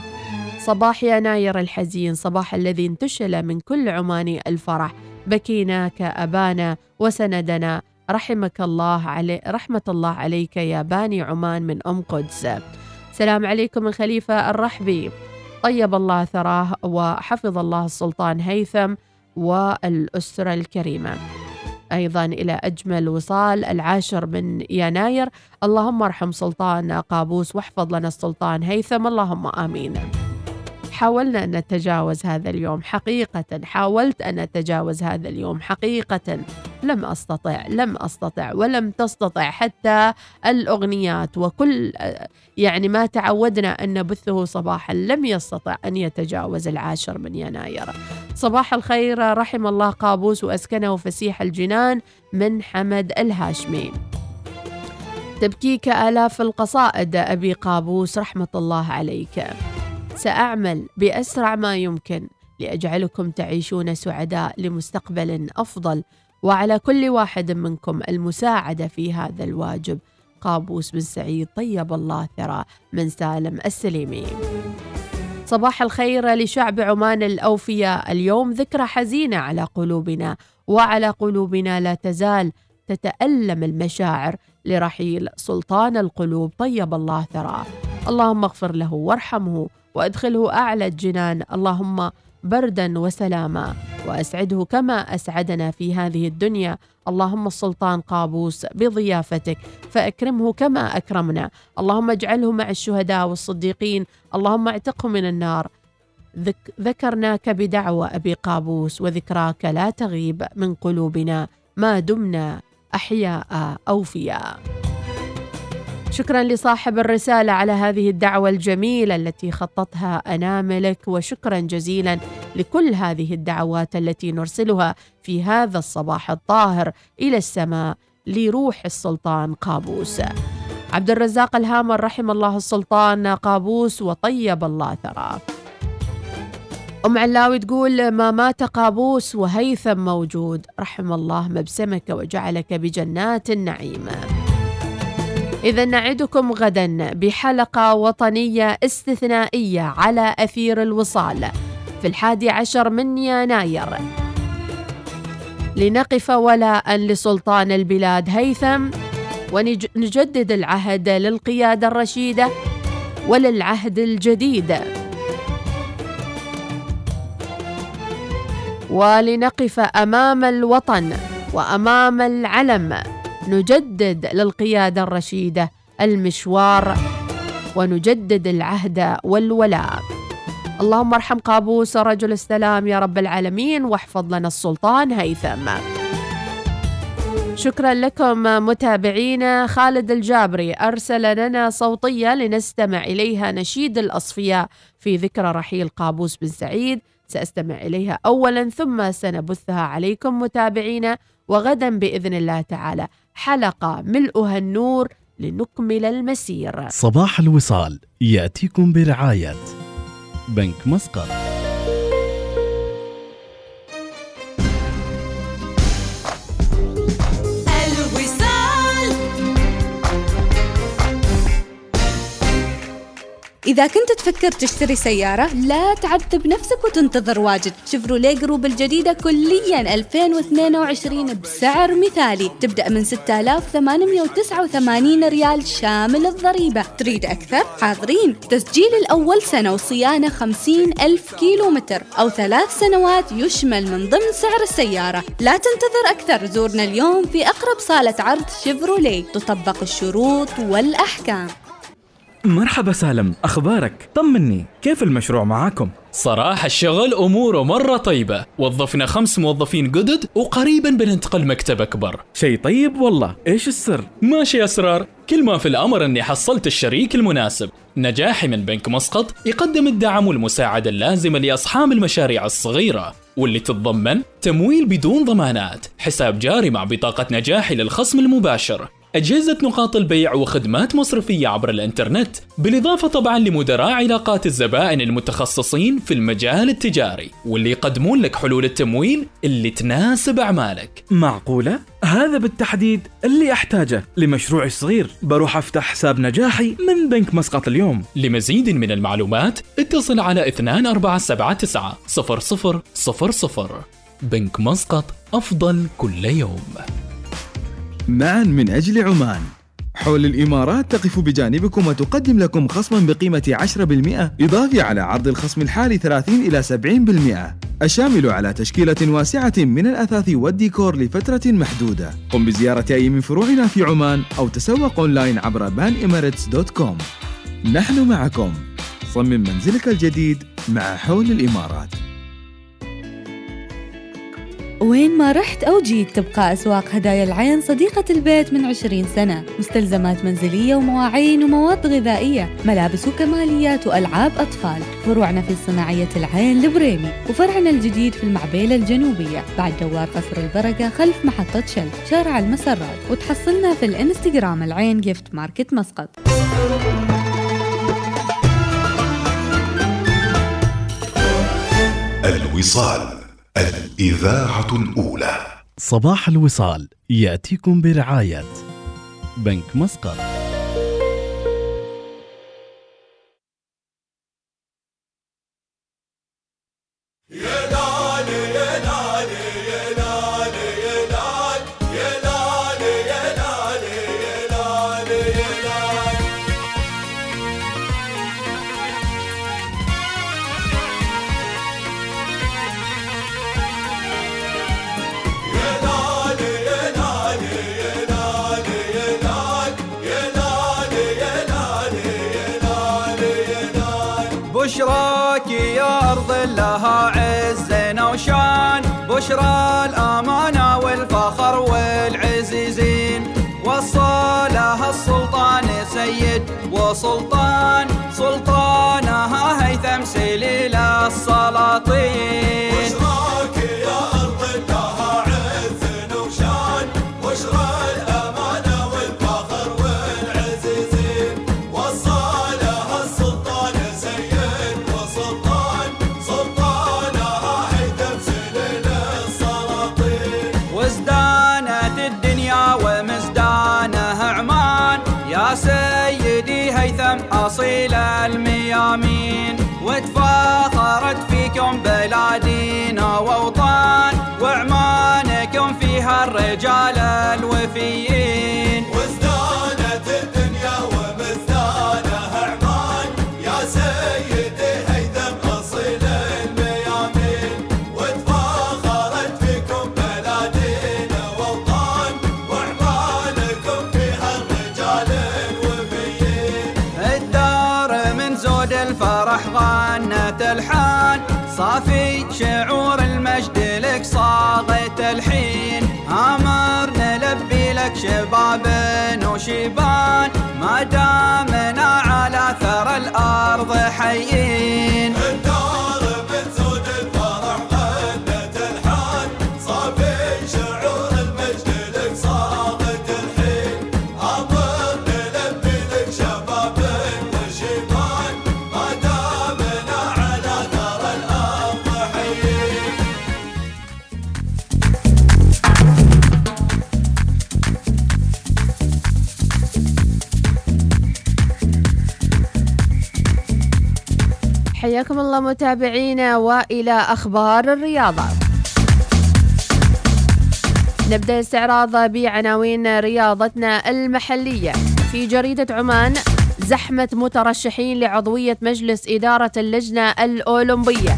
صباح يناير الحزين صباح الذي انتشل من كل عماني الفرح. بكيناك أبانا وسندنا. رحمك الله علي رحمة الله عليك يا باني عمان من أم قدس. سلام عليكم من خليفة الرحبي. طيب الله ثراه وحفظ الله السلطان هيثم والأسرة الكريمة. أيضا إلى أجمل وصال العاشر من يناير. اللهم ارحم سلطان قابوس واحفظ لنا السلطان هيثم. اللهم آمين. حاولنا أن نتجاوز هذا اليوم. حقيقة حاولت أن أتجاوز هذا اليوم. حقيقة لم أستطع لم أستطع ولم تستطع. حتى الأغنيات وكل يعني ما تعودنا أن نبثه صباحا لم يستطع أن يتجاوز العاشر من يناير. صباح الخير رحم الله قابوس وأسكنه فسيح الجنان من حمد الهاشمي. تبكيك آلاف القصائد أبي قابوس رحمة الله عليك. سأعمل بأسرع ما يمكن لأجعلكم تعيشون سعداء لمستقبل أفضل وعلى كل واحد منكم المساعدة في هذا الواجب. قابوس بن سعيد طيب الله ثرى من سالم السليمي. صباح الخير لشعب عمان الأوفياء. اليوم ذكرى حزينة على قلوبنا وعلى قلوبنا لا تزال تتألم المشاعر لرحيل سلطان القلوب. طيب الله ثراه. اللهم اغفر له وارحمه وأدخله أعلى الجنان. اللهم بردا وسلاما وأسعده كما أسعدنا في هذه الدنيا. اللهم السلطان قابوس بضيافتك فأكرمه كما أكرمنا. اللهم اجعله مع الشهداء والصديقين. اللهم اعتقه من النار. ذك ذكرناك بدعوى أبي قابوس وذكراك لا تغيب من قلوبنا. ما دمنا أحياء اوفياء شكرا لصاحب الرسالة على هذه الدعوة الجميلة التي خطتها أناملك وشكرا جزيلا لكل هذه الدعوات التي نرسلها في هذا الصباح الطاهر إلى السماء لروح السلطان قابوس. عبد الرزاق الهامر رحم الله السلطان قابوس وطيب الله ثراه. أم علاوي تقول ما مات قابوس وهيثم موجود رحم الله مبسمك وجعلك بجنات النعيم. إذا نعدكم غدا بحلقة وطنية استثنائية على أثير الوصال في الحادي عشر من يناير. لنقف ولاء لسلطان البلاد هيثم ونجدد العهد للقيادة الرشيدة وللعهد الجديد. ولنقف أمام الوطن وأمام العلم. نجدد للقيادة الرشيدة المشوار ونجدد العهد والولاء. اللهم ارحم قابوس رجل السلام يا رب العالمين واحفظ لنا السلطان هيثم. شكرا لكم متابعينا خالد الجابري أرسل لنا صوتية لنستمع إليها. نشيد الأصفياء في ذكرى رحيل قابوس بن سعيد. سأستمع إليها اولا ثم سنبثها عليكم متابعينا وغدا بإذن الله تعالى. حلقة ملؤها النور لنكمل المسير. صباح الوصال يأتيكم برعاية بنك مسقط. إذا كنت تفكر تشتري سيارة لا تعذب نفسك وتنتظر واجد. شيفروليه جروب الجديدة كليا 2022 بسعر مثالي. تبدأ من 6889 ريال شامل الضريبة. تريد أكثر؟ حاضرين. تسجيل الأول سنة وصيانة 50 ألف كيلو متر أو ثلاث سنوات يشمل من ضمن سعر السيارة. لا تنتظر أكثر. زورنا اليوم في أقرب صالة عرض شيفروليه. تطبق الشروط والأحكام. مرحبا سالم أخبارك؟ طمني كيف المشروع معاكم؟ صراحة الشغل أموره مرة طيبة. وظفنا خمس موظفين جدد وقريبا بننتقل مكتب أكبر. شيء طيب والله إيش السر؟ ماشي أسرار. كل ما في الأمر أني حصلت الشريك المناسب. نجاحي من بنك مسقط يقدم الدعم والمساعدة اللازمة لأصحاب المشاريع الصغيرة واللي تتضمن تمويل بدون ضمانات حساب جاري مع بطاقة نجاحي للخصم المباشر. أجهزة نقاط البيع وخدمات مصرفية عبر الإنترنت بالإضافة طبعا لمدراء علاقات الزبائن المتخصصين في المجال التجاري واللي يقدمون لك حلول التمويل اللي تناسب أعمالك. معقولة؟ هذا بالتحديد اللي أحتاجه. لمشروعي الصغير بروح أفتح حساب نجاحي من بنك مسقط اليوم. لمزيد من المعلومات اتصل على 2479 0000 بنك مسقط أفضل كل يوم. معا من أجل عمان. حول الإمارات تقف بجانبكم وتقدم لكم خصما بقيمة 10% إضافي على عرض الخصم الحالي 30 إلى 70% الشامل على تشكيلة واسعة من الأثاث والديكور لفترة محدودة. قم بزيارة أي من فروعنا في عمان أو تسوق أونلاين عبر banemirates.com نحن معكم. صمم منزلك الجديد مع حول الإمارات. وين ما رحت أو جيت تبقى أسواق هدايا العين صديقة البيت من 20 سنة. مستلزمات منزلية ومواعين ومواد غذائية ملابس وكماليات وألعاب أطفال. فروعنا في صناعية العين البريمي وفرعنا الجديد في المعبيلة الجنوبية. بعد دوار قصر البركة خلف محطة Shell شارع المسرات. وتحصلنا في الإنستغرام العين Gift Market مسقط. الوصال. الإذاعة الأولى. صباح الوصال يأتيكم برعاية بنك مسقط. بشرى الأمانة والفخر والعزيزين. وصلها السلطان سيد وسلطان سلطانها هيثم سليل السلاطين. وتفاخرت فيكم بلادينا ووطان وعمانكم فيها الرجال الوفيين. شباب وشيبان ما دامنا على ثرى الأرض حيين. حياكم الله متابعينا وإلى أخبار الرياضة. نبدأ استعراض بعناوين رياضتنا المحلية في جريدة عمان زحمة مترشحين لعضوية مجلس إدارة اللجنة الأولمبية.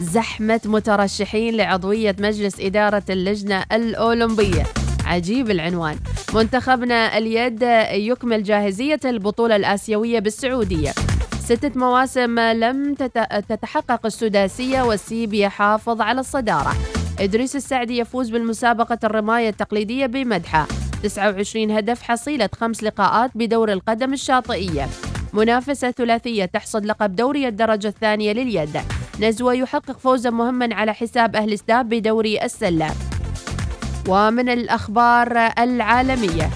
زحمة مترشحين لعضوية مجلس إدارة اللجنة الأولمبية. عجيب العنوان منتخبنا اليد يكمل جاهزية البطولة الآسيوية بالسعودية. ستة مواسم لم تت- تتحقق السداسية والسيب يحافظ على الصدارة. إدريس السعدي يفوز بالمسابقة الرماية التقليدية بمدحة. 29 هدف حصيلة خمس لقاءات بدور القدم الشاطئية. منافسة ثلاثية تحصد لقب دوري الدرجة الثانية لليد. نزوة يحقق فوزا مهما على حساب أهل ستاب بدوري السلة. ومن الأخبار العالمية.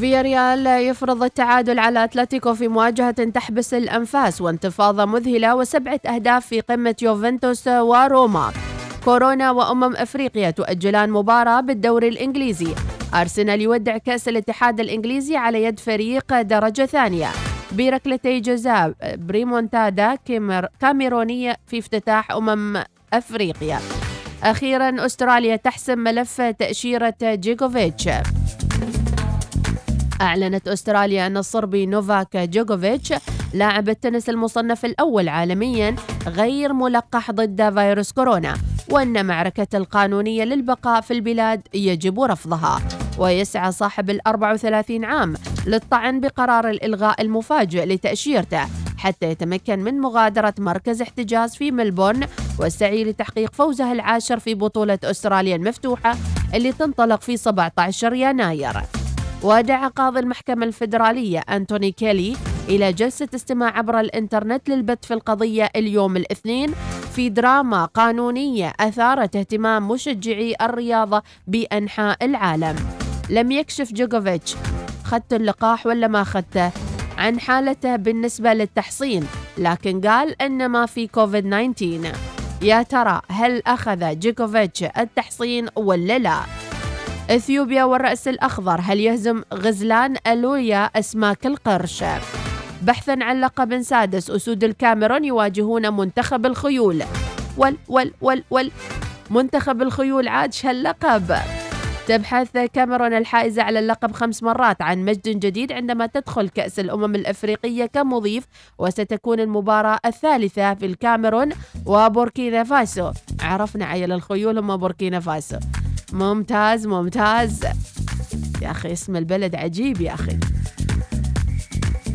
فياريال يفرض التعادل على أتلتيكو في مواجهة تحبس الأنفاس وانتفاضة مذهلة وسبعة أهداف في قمة يوفنتوس وروما. كورونا وأمم أفريقيا تؤجلان مباراة بالدوري الإنجليزي. أرسنال يودع كأس الاتحاد الإنجليزي على يد فريق درجة ثانية. بركلتي جزاء بريمونتادا كامير- كاميرونية في افتتاح أمم أفريقيا. أخيرا أستراليا تحسم ملف تأشيرة جيكوفيتش. أعلنت أستراليا أن الصربي نوفاك جوكوفيتش لاعب التنس المصنف الأول عالميا غير ملقح ضد فيروس كورونا وأن معركة القانونية للبقاء في البلاد يجب رفضها. ويسعى صاحب ال 34 عام للطعن بقرار الإلغاء المفاجئ لتأشيرته حتى يتمكن من مغادرة مركز احتجاز في ملبورن والسعي لتحقيق فوزه العاشر في بطولة أستراليا المفتوحة اللي تنطلق في 17 يناير. ودعا قاضي المحكمة الفيدرالية أنتوني كيلي إلى جلسة استماع عبر الإنترنت للبت في القضية اليوم الاثنين في دراما قانونية أثارت اهتمام مشجعي الرياضة بأنحاء العالم. لم يكشف جوكوفيتش خدت اللقاح ولا ما خدته؟ عن حالته بالنسبة للتحصين لكن قال أن ما في كوفيد 19 يا ترى هل أخذ جوكوفيتش التحصين ولا لا؟ إثيوبيا والرأس الأخضر. هل يهزم غزلان ألويا أسماك القرش؟ بحثا عن لقب سادس. أسود الكاميرون يواجهون منتخب الخيول. ول ول ول ول منتخب الخيول عاد هاللقب تبحث كاميرون الحائزة على اللقب خمس مرات عن مجد جديد عندما تدخل كأس الأمم الأفريقية كمضيف وستكون المباراة الثالثة في الكاميرون وبوركينا فاسو. عرفنا عيل الخيول هم بوركينا فاسو. ممتاز ممتاز. يا أخي اسم البلد عجيب يا أخي.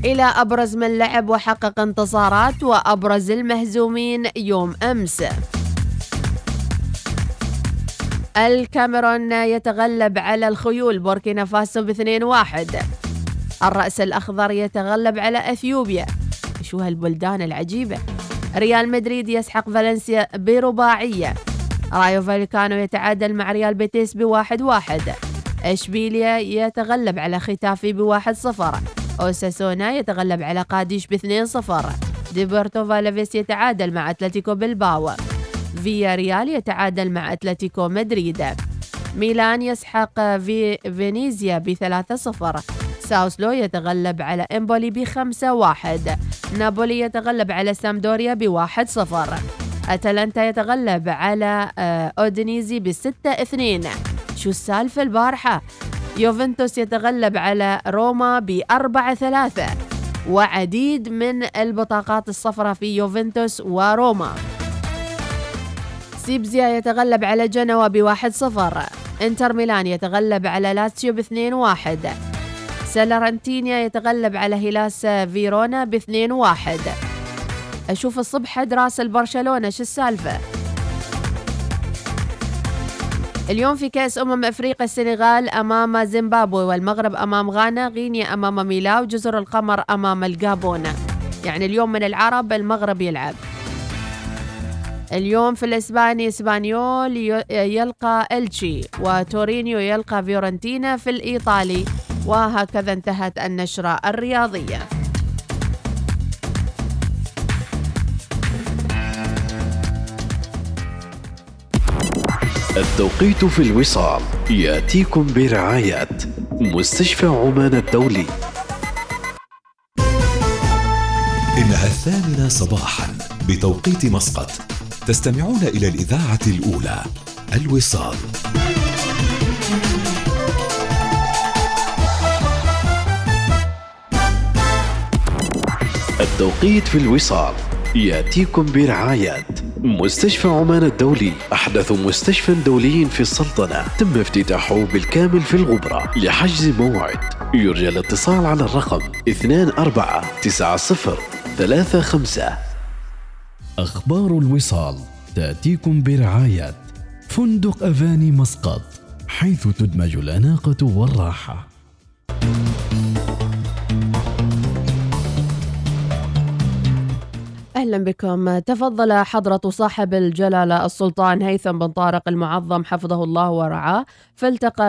إلى أبرز من لعب وحقق انتصارات وأبرز المهزومين يوم أمس. الكاميرون يتغلب على الخيول بوركينا فاسو باثنين واحد. الرأس الأخضر يتغلب على أثيوبيا. شو هالبلدان العجيبة. ريال مدريد يسحق فالنسيا برباعية. رايو فاليكانو يتعادل مع ريال بيتيس بواحد واحد. إشبيليا يتغلب على ختافي بواحد صفر. أوساسونا يتغلب على قاديش باثنين صفر. ديبورتيفو ألافيس يتعادل مع أتلتيكو بلباو. فيا ريال يتعادل مع أتلتيكو مدريد. ميلان يسحق في فينيزيا بثلاثة صفر. ساسولو يتغلب على إمبولي بخمسة واحد. نابولي يتغلب على سامدوريا بواحد صفر. أتلانتا يتغلب على آه، أودينيزي بستة إثنين. شو السالفة البارحة؟ يوفنتوس يتغلب على روما بأربعة ثلاثة وعديد من البطاقات الصفراء في يوفنتوس وروما. سبيزيا يتغلب على جنوا بواحد صفر. إنتر ميلان يتغلب على لاتسيو باثنين واحد. ساليرنيتانا يتغلب على هيلاس فيرونا باثنين واحد. أشوف الصبح حد البرشلونة شو السالفة؟ اليوم في كأس أمم أفريقيا السنغال أمام زيمبابوي والمغرب أمام غانا غينيا أمام مالاوي جزر القمر أمام الجابون يعني اليوم من العرب المغرب يلعب. اليوم في الإسباني إسبانيول يلقى إلتشي وتورينو يلقى فيورنتينا في الإيطالي وهكذا انتهت النشرة الرياضية. التوقيت في الوصال يأتيكم برعاية مستشفى عمان الدولي. إنها الثامنة صباحا بتوقيت مسقط. تستمعون إلى الإذاعة الأولى الوصال. التوقيت في الوصال يأتيكم برعاية. مستشفى عمان الدولي. أحدث مستشفى دولي في السلطنة. تم افتتاحه بالكامل في الغبرة لحجز موعد. يرجى الاتصال على الرقم 249035 أخبار الوصال. تأتيكم برعاية. فندق أفاني مسقط حيث تدمج الأناقة والراحة. أهلا بكم. تفضل حضرة صاحب الجلالة السلطان هيثم بن طارق المعظم حفظه الله ورعاه. فالتقى